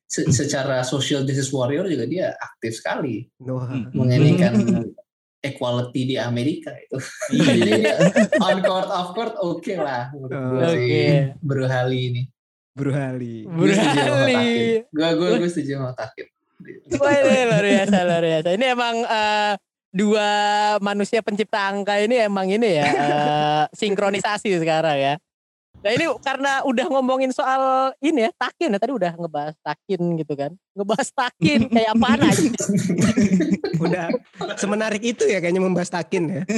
se- secara social justice warrior juga dia aktif sekali Wah. Hmm. mengenaikan equality di Amerika itu Iya. jadi dia on court off court oke lah menurut gue Oke. sih Bro Hali ini Bro Ali. Gue setuju sama Berali. Takim. gue gue gue setuju sama Takim Wah ini luar biasa luar biasa. Ini emang eh, dua manusia pencipta angka ini emang ini ya eh, sinkronisasi sekarang ya. Nah ini karena udah ngomongin soal ini ya takin ya tadi udah ngebahas takin gitu kan, ngebahas takin kayak apaan aja. Udah semenarik itu ya kayaknya membahas takin ya.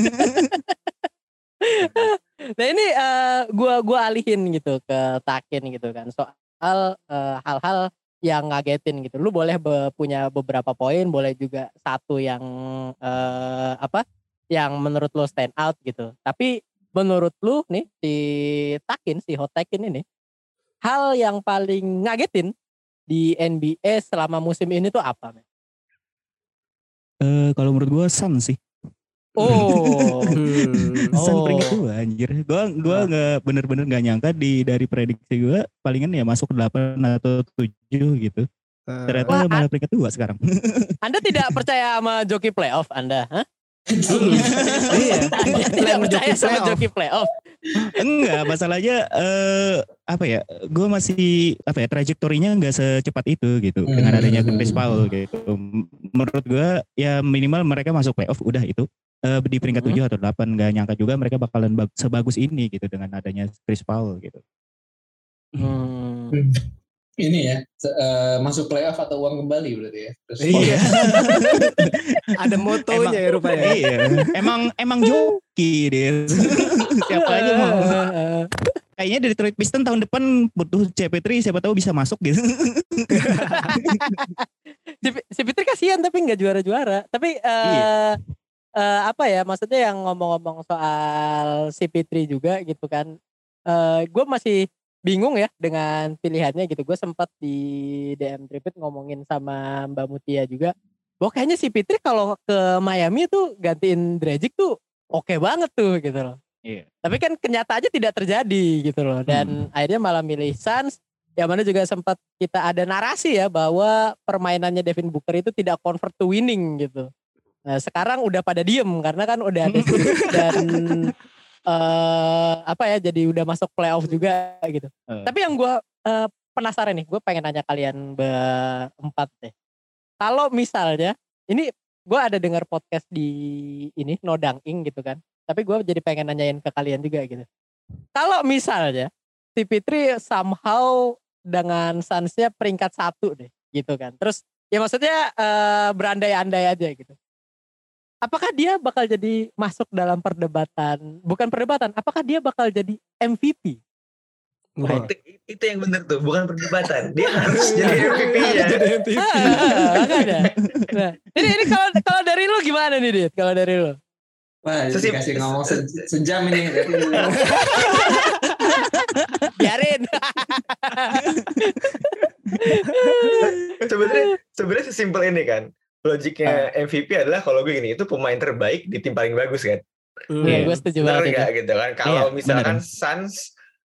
Nah ini eh, gua gua alihin gitu ke takin gitu kan soal eh, hal-hal yang ngagetin gitu. Lu boleh be- punya beberapa poin, boleh juga satu yang eh, apa? Yang menurut lu stand out gitu. Tapi menurut lu nih si Takin, si Hot Takin ini hal yang paling ngagetin di NBA selama musim ini tuh apa? men? Eh, kalau menurut gue Sun sih. Oh. Hmm. Sun Oh. peringkat dua anjir. Gua gua Ah. nggak bener-bener nggak nyangka di dari prediksi gua palingan ya masuk ke 8 atau 7 gitu. Ah. Ternyata Wah, malah peringkat dua sekarang. Anda tidak percaya sama joki playoff Anda? Hah? Iya. Tidak percaya sama joki playoff? Enggak, masalahnya eh apa ya? Gue masih apa ya trajektorinya nggak secepat itu gitu dengan adanya Hmm. Chris Paul gitu. Menurut gue ya minimal mereka masuk playoff udah itu Eh, di peringkat Hmm. 7 atau 8 nggak nyangka juga mereka bakalan bag- sebagus ini gitu dengan adanya Chris Paul gitu. Hmm. Ini ya se- eh, masuk playoff atau uang kembali berarti ya Terus Iya. Ada motonya ya rupanya. iya, emang emang joki deh. Siapa aja mau. Kayaknya dari Detroit Pistons tahun depan butuh CP3 siapa tahu bisa masuk gitu. si, si Fitri kasihan tapi nggak juara-juara. Tapi eh Iya. eh, apa ya maksudnya yang ngomong-ngomong soal si Fitri juga gitu kan. Eh gue masih bingung ya dengan pilihannya gitu. Gue sempat di DM Tripit ngomongin sama Mbak Mutia juga. Bahwa kayaknya si Fitri kalau ke Miami tuh gantiin Dragic tuh oke banget tuh gitu loh. Iya. Tapi kan kenyataannya tidak terjadi gitu loh. Dan akhirnya malah milih Suns. Yang mana juga sempat kita ada narasi ya bahwa permainannya Devin Booker itu tidak convert to winning gitu. Nah sekarang udah pada diem karena kan udah ada dan eh apa ya jadi udah masuk playoff juga gitu. Eh. Tapi yang gue penasaran nih, gue pengen nanya kalian berempat deh. Kalau misalnya ini gue ada dengar podcast di ini Nodang Ing gitu kan. Tapi gue jadi pengen nanyain ke kalian juga gitu. Kalau misalnya si Fitri somehow dengan Suns-nya peringkat satu deh gitu kan. Terus ya maksudnya eh, berandai-andai aja gitu. Apakah dia bakal jadi masuk dalam perdebatan, bukan perdebatan, apakah dia bakal jadi MVP? Wah. itu, itu yang bener tuh, bukan perdebatan. Dia harus jadi MVP ya. Jadi MVP. Ah, ah, makanya. Nah, ini ini kalau kalau dari lu gimana nih, Dit? Kalau dari lu? Wah, Sesim- dikasih ngomong se- sejam ini. Biarin. sebenarnya sebenarnya sesimpel ini kan. Logiknya MVP adalah kalau gue gini, itu pemain terbaik di tim paling bagus kan. Iya, Iya. gue setuju Bener banget itu. nggak gitu kan? Kalau Iya, misalkan Suns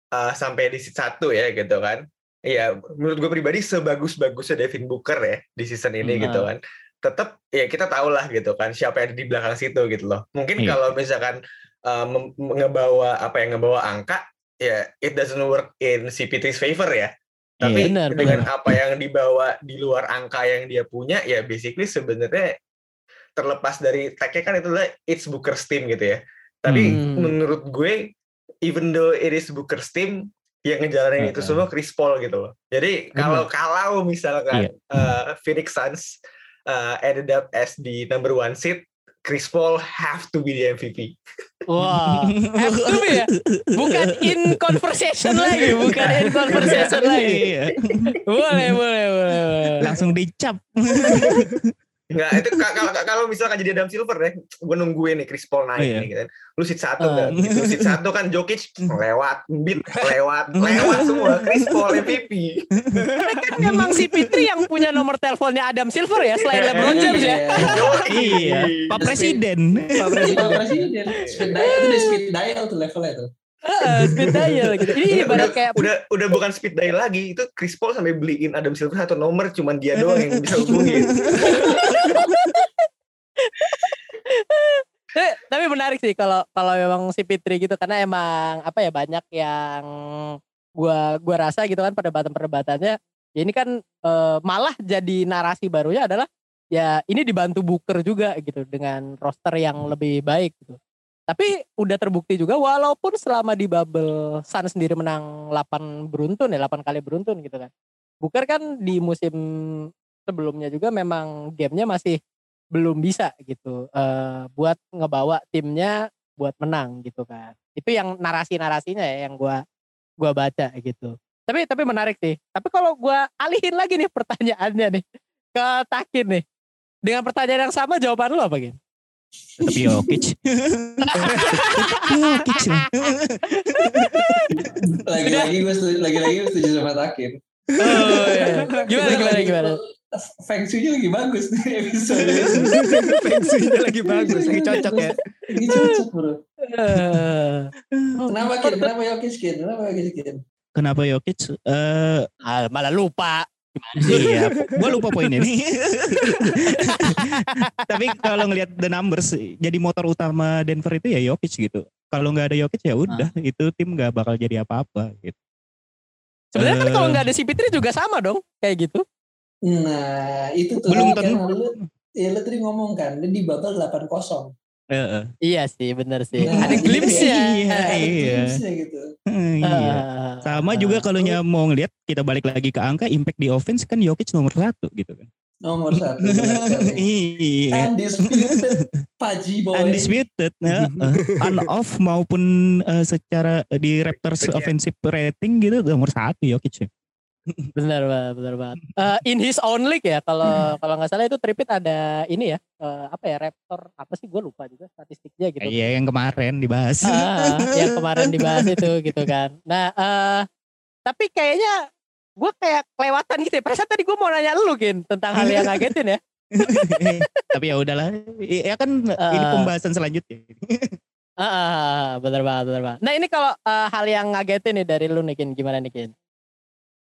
uh, sampai di seat satu ya gitu kan. Iya, menurut gue pribadi sebagus-bagusnya Devin Booker ya di season ini Hmm. gitu kan. Tetap ya kita tahu lah gitu kan siapa yang ada di belakang situ gitu loh. Mungkin Iya. kalau misalkan uh, ngebawa apa yang ngebawa angka ya it doesn't work in CP3's favor ya. Tapi Iya, benar, dengan apa yang dibawa di luar angka yang dia punya ya basically sebenarnya terlepas dari tagnya kan itu adalah it's Booker's team gitu ya. Tapi Hmm. menurut gue even though it is Booker's team yang ngejalanin itu semua Chris Paul gitu loh. Jadi kalau kalau misalkan Iya. uh, Phoenix Suns uh, ended up as the number one seed, Chris Paul have to be the MVP. Wah, have to be ya? Bukan in conversation lagi, bukan in conversation lagi. Iya. Boleh, boleh, boleh, boleh. Langsung dicap. Enggak, itu ka- kalau kalau misalkan jadi Adam Silver ya, gue nungguin nih Chris Paul naik Oh, iya. nih gitu. Lu seat satu Ah. kan, gitu. seat satu kan Jokic lewat, beat lewat, lewat semua. Chris Paul MVP. kan memang si Fitri yang punya nomor teleponnya Adam Silver ya selain LeBron James ya. Iya, Pak Presiden. Pak Presiden. Pak Presiden. Speed dial itu speed dial tuh levelnya tuh. Heeh, speed dial gitu. Ini Udah, ibarat udah, kayak udah udah bukan speed dial lagi, itu Chris Paul sampai beliin Adam Silver satu nomor, cuman dia doang yang bisa hubungin. Eh, tapi menarik sih kalau kalau memang si Fitri gitu karena emang apa ya banyak yang gua gua rasa gitu kan perdebatan-perdebatannya ya ini kan eh, malah jadi narasi barunya adalah ya ini dibantu Booker juga gitu dengan roster yang lebih baik gitu. Tapi udah terbukti juga walaupun selama di bubble Sun sendiri menang 8 beruntun ya 8 kali beruntun gitu kan. Booker kan di musim sebelumnya juga memang gamenya masih belum bisa gitu eh buat ngebawa timnya buat menang gitu kan itu yang narasi-narasinya ya yang gua gua baca gitu tapi tapi menarik sih tapi kalau gua alihin lagi nih pertanyaannya nih ke Takin nih dengan pertanyaan yang sama jawaban lu apa Gin? Tapi Jokic. Jokic. Lagi-lagi gue setuju, lagi-lagi gue setuju sama Takin. Oh, iya. gimana gimana gimana Feng Shui-nya lagi bagus nih episode. Feng Shui-nya lagi bagus, lagi cocok ya. Lagi cocok bro. Eh, Kenapa Kin? Kenapa Jokic Kin? Kenapa Jokic Kin? Kenapa Jokic? Eh ah, malah lupa iya, gua lupa poin ini. Tapi kalau ngelihat the numbers, jadi motor utama Denver itu ya Jokic gitu. Kalau nggak ada Jokic ya udah, itu tim nggak bakal jadi apa-apa gitu. sebenarnya kan Eh. kalau nggak ada si Fitri juga sama dong kayak gitu Nah, itu tuh Belum kan tentu. lu, ya lu tadi ngomong kan, dia di bubble 8-0. Heeh. iya sih bener sih Nah, ada glimpse-nya Iya, Ada iya. glimpse-nya gitu. iya. Ah. Sama juga kalau nya mau ngelihat kita balik lagi ke angka impact di offense kan Jokic nomor satu gitu kan. Nomor satu. benar iya. Undisputed. Paji boy. Undisputed, ya, eh, on off maupun eh, secara eh, di Raptors Iya. offensive rating gitu nomor satu Jokic ya. Benar banget, benar banget. Eh, in his own league ya, kalau kalau nggak salah itu Tripit ada ini ya, eh, apa ya Raptor apa sih gue lupa juga statistiknya gitu. Iya yang kemarin dibahas. Ah, yang kemarin dibahas itu gitu kan. Nah, eh tapi kayaknya gue kayak kelewatan gitu ya. Perasaan tadi gue mau nanya lu Gin tentang hal yang ngagetin ya. Tapi ya udahlah, ya kan ini Ah. pembahasan selanjutnya. Ah, ah, ah, benar banget, benar banget. Nah ini kalau eh, hal yang ngagetin nih dari lu nih Gin, gimana nih Gin?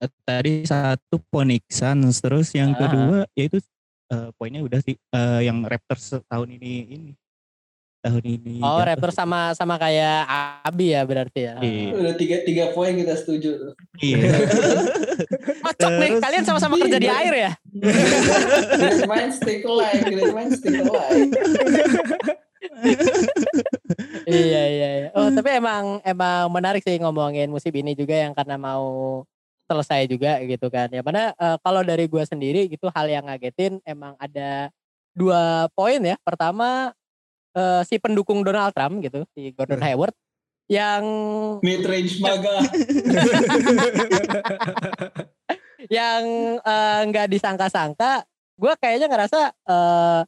Tadi satu Phoenix Suns, terus yang Ah. kedua yaitu eh, poinnya udah sih eh, yang Raptors tahun ini ini tahun ini. Oh jatuh. Raptor sama sama kayak Abi ya berarti ya. Iya. Udah tiga, tiga poin kita setuju tuh. Iya. Cocok nih, kalian sama-sama kerja di air ya? Alike. Great minds think alike. iya iya iya. Oh tapi emang emang menarik sih ngomongin musim ini juga yang karena mau selesai juga gitu kan. Ya mana eh, kalau dari gua sendiri gitu hal yang ngagetin emang ada dua poin ya. Pertama eh, si pendukung Donald Trump gitu, si Gordon Hayward yang Mid range maga. yang eh, nggak disangka-sangka gue kayaknya ngerasa eh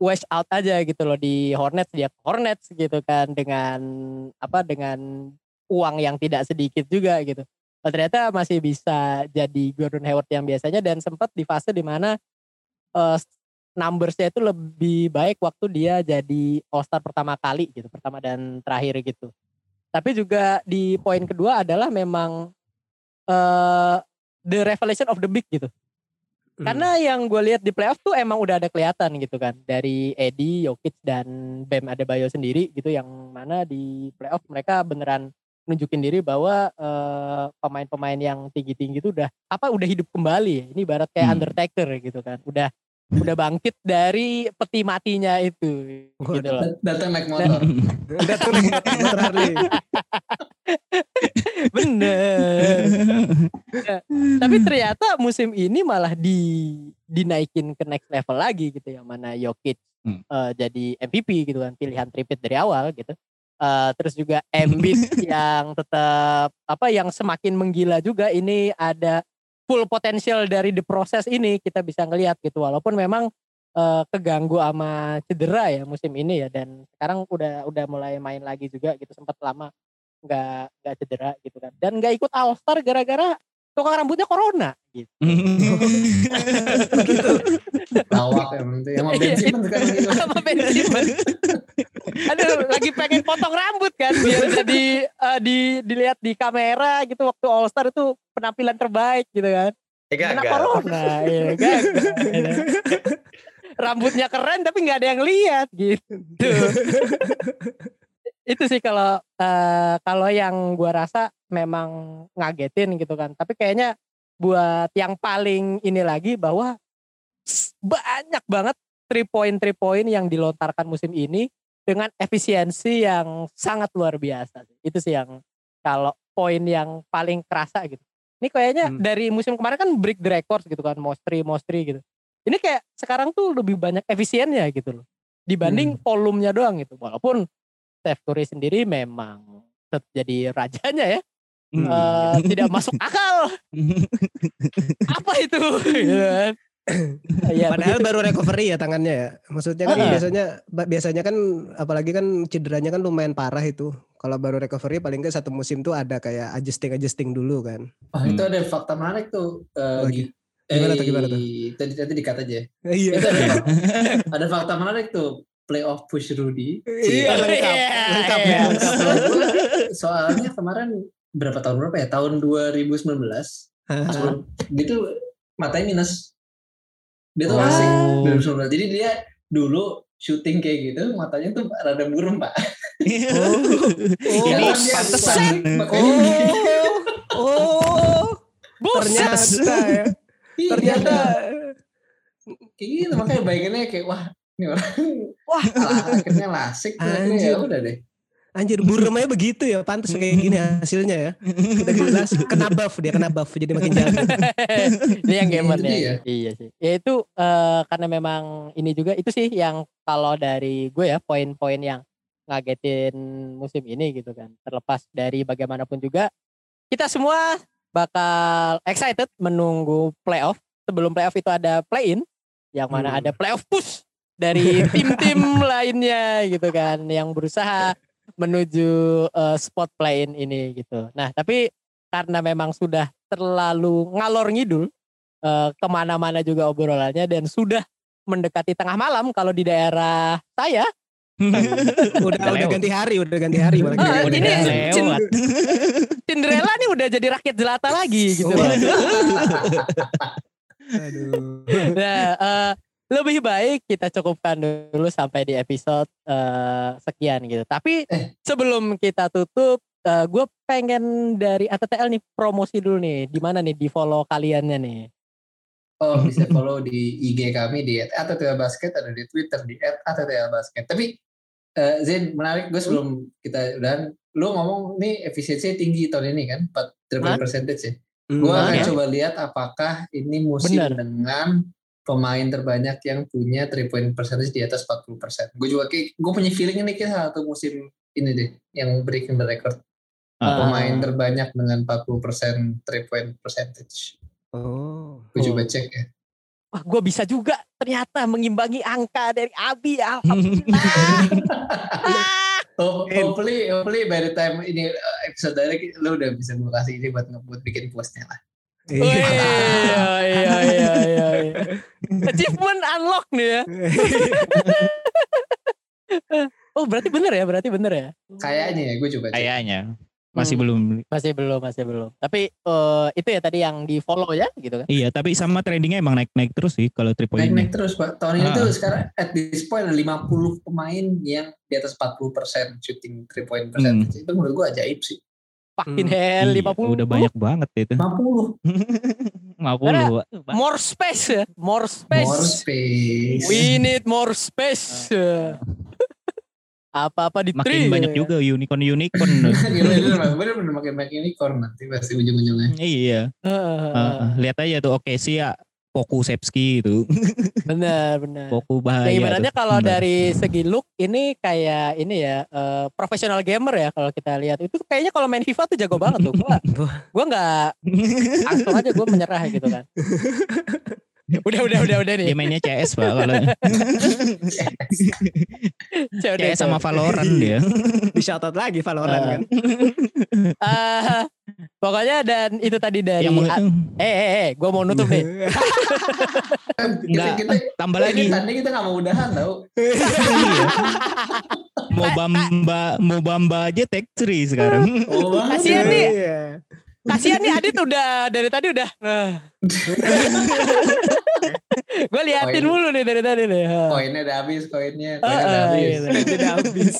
wash out aja gitu loh di Hornets dia Hornets gitu kan dengan apa dengan uang yang tidak sedikit juga gitu Oh, ternyata masih bisa jadi Gordon Hayward yang biasanya dan sempat di fase di mana eh numbersnya itu lebih baik waktu dia jadi All Star pertama kali gitu pertama dan terakhir gitu. Tapi juga di poin kedua adalah memang eh the revelation of the big gitu. Karena yang gue lihat di playoff tuh emang udah ada kelihatan gitu kan dari Eddie, Jokic dan Bam Adebayo sendiri gitu yang mana di playoff mereka beneran nunjukin diri bahwa pemain-pemain yang tinggi-tinggi itu udah apa udah hidup kembali ya. Ini ibarat kayak Hmm. Undertaker gitu kan. Udah udah bangkit dari peti matinya itu gitu loh. Dat- Datang naik motor. Datang naik motor Harley. Bener. Tapi ternyata musim ini malah di dinaikin ke next level lagi gitu yang mana Jokic Hmm. eh, jadi MVP gitu kan pilihan tripit dari awal gitu. Eh, terus juga Embiid yang tetap apa yang semakin menggila juga ini ada full potensial dari the proses ini kita bisa ngelihat gitu. Walaupun memang eh, keganggu sama cedera ya musim ini ya dan sekarang udah udah mulai main lagi juga gitu sempat lama nggak nggak cedera gitu kan. Dan nggak ikut All Star gara-gara tukang rambutnya corona gitu. Lawak emang tuh. Sama Iya. Ben Simmons kan gitu. sama Ben Simmons. Aduh, lagi pengen potong rambut kan biar jadi eh, di dilihat di kamera gitu waktu All Star itu penampilan terbaik gitu kan. Eh, Kena gagal. corona, iya, gagal. Rambutnya keren tapi nggak ada yang lihat gitu. itu sih kalau eh, kalau yang gua rasa memang ngagetin gitu kan. Tapi kayaknya buat yang paling ini lagi bahwa banyak banget three point three point yang dilontarkan musim ini dengan efisiensi yang sangat luar biasa. Itu sih yang kalau poin yang paling kerasa gitu. Ini kayaknya Hmm. dari musim kemarin kan break the records gitu kan, mostri mostri gitu. Ini kayak sekarang tuh lebih banyak efisiennya gitu loh. Dibanding volumenya doang gitu. Walaupun Steph Curry sendiri memang jadi rajanya ya. Hmm. Eh, tidak masuk akal. Apa itu? Ya, Padahal begitu. baru recovery ya tangannya ya. Maksudnya kan Ah. biasanya ba- biasanya kan apalagi kan cederanya kan lumayan parah itu. Kalau baru recovery paling nggak satu musim tuh ada kayak adjusting adjusting dulu kan. Oh itu ada fakta menarik tuh. eh, Lagi. Gi- Gimana tuh, eh, gimana tuh? Tadi tadi dikat aja. Iya. Itu ada, fakta, ada fakta menarik tuh. Playoff push Rudy. Iya, lengkap. Iya, Lengkap iya. ya. lengkap. Soalnya kemarin berapa tahun berapa ya? Tahun 2019. Hah? Sebelum dia tuh matanya minus. Dia tuh Wow. asing 2019. Jadi dia dulu syuting kayak gitu matanya tuh rada burem pak. Oh. Oh, pantesan. makanya Oh. Oh. Buset. Ternyata ya. Iya, Ternyata kayak gitu makanya bayangannya kayak wah ini orang Wah. ah, akhirnya lasik ya Anjir. udah deh anjir burem aja begitu ya. Pantas kayak gini hasilnya ya. Udah jelas kena buff dia kena buff jadi makin jago. ini yang gamer Itu ya. dia. Iya sih. Ya itu eh, karena memang ini juga itu sih yang kalau dari gue ya poin-poin yang ngagetin musim ini gitu kan. Terlepas dari bagaimanapun juga kita semua bakal excited menunggu playoff. Sebelum playoff itu ada play-in yang mana Hmm. ada playoff push dari tim-tim lainnya gitu kan yang berusaha menuju eh, spot play-in ini gitu. Nah tapi karena memang sudah terlalu ngalor ngidul eh, ke mana-mana juga obrolannya dan sudah mendekati tengah malam kalau di daerah saya udah Udah ganti hari, udah ganti hari Ah, ini Udah Cin- lewat. Cinderella nih udah jadi rakyat jelata lagi gitu. Oh. Aduh. Nah, eh, lebih baik kita cukupkan dulu sampai di episode eh, sekian gitu. Tapi Eh. sebelum kita tutup, gue pengen dari ATTL nih promosi dulu nih. Di mana nih di follow kaliannya nih? oh bisa follow di IG kami di @atl basket ada di Twitter di @atl basket tapi eh, Zain menarik gue sebelum kita udahan lu ngomong nih efisiensinya tinggi tahun ini kan 4 triple percentage ya Hmm. gue akan ya. coba lihat apakah ini musim Bener. dengan pemain terbanyak yang punya 3 point percentage di atas 40%. Gue juga kayak gue punya feeling ini kayak satu musim ini deh yang breaking the record Ah. pemain terbanyak dengan 40% 3 point percentage. Oh. Gue coba Oh. cek ya. Wah, gue bisa juga ternyata mengimbangi angka dari Abi. Alhamdulillah. ah, Oh, hopefully, hopefully by the time ini uh, episode dari lo udah bisa gue kasih ini buat buat bikin postnya lah. Wih, Iya. iya, iya, iya, iya, iya. Achievement unlock nih ya. Oh berarti bener ya, berarti bener ya. Kayaknya ya, gue coba cek. Kayaknya masih Hmm. belum. Masih belum, masih belum. Tapi eh, itu ya tadi yang di follow ya gitu kan. Iya, tapi sama trendingnya emang naik-naik terus sih kalau three point Naik-naik terus Pak. Tahun ini Ah. tuh sekarang at this point ada 50 pemain yang di atas 40% shooting 3 point percentage. Itu menurut gue ajaib sih. Fucking Hmm. hell, Iya, 50. udah banyak banget itu. 50. 50. More space ya, more space. More space. We need more space. Apa-apa di Makin tree. banyak juga unicorn-unicorn. Gila, gila, bener bener makin makin unicorn nanti pasti ujung-ujungnya. iya. Heeh, Heeh, lihat aja tuh oke sih ya Poku Sepski itu. bener, bener. Poku bahaya. Ya ibaratnya kalau dari segi look ini kayak ini ya eh, profesional gamer ya kalau kita lihat itu kayaknya kalau main FIFA tuh jago banget tuh. Gua gua nggak langsung aja gue menyerah gitu kan. Udah udah udah udah nih. Dia mainnya CS pak kalau Udah, udah, CS sama. Valorant dia. Di shoutout lagi Valorant kan. Ah, pokoknya dan itu tadi dari Yang mau- eh eh eh gue mau nutup nih. Enggak, kita, tambah kita lagi. tadi kita nggak mau udahan tau. Iya. Mau bamba mau bamba aja tech tree sekarang. Oh, banget. Kasihan nih. Iya. Kasihan nih Adit udah dari tadi udah. gue liatin mulu nih dari tadi nih. Koinnya udah habis, koinnya. Koinnya udah ah, habis. gitu. Tidak habis.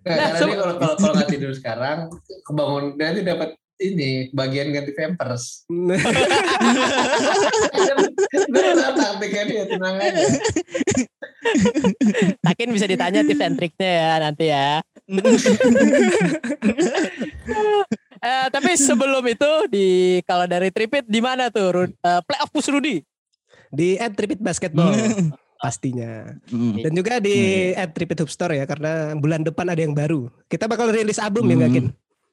Nggak, Nah, karena kalau kalau kalau nggak tidur sekarang, kebangun nanti dapat ini bagian ganti pampers. Benar taktiknya dia tenang aja. Takin bisa ditanya tips and triknya ya nanti ya. Eh, tapi sebelum itu di kalau dari Tripit di mana tuh eh, playoff Pus Rudi? Di at Tripit Basketball pastinya. Hmm. Dan juga di at Tripit Hub Store ya karena bulan depan ada yang baru. Kita bakal rilis album ya Hmm. Gakin.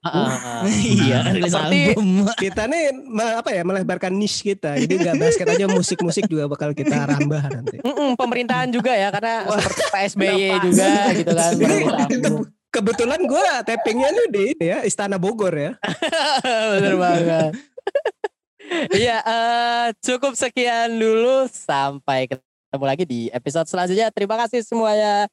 Iya, rilis Seperti- album. Kita nih apa ya melebarkan niche kita. Jadi nggak basket aja musik-musik juga bakal kita rambah nanti. Mm-mm, pemerintahan juga ya karena seperti PSBY juga gitu kan. Kebetulan gue tappingnya nih di ini ya Istana Bogor ya. Bener banget. Iya, eh, cukup sekian dulu. Sampai ketemu lagi di episode selanjutnya. Terima kasih semuanya.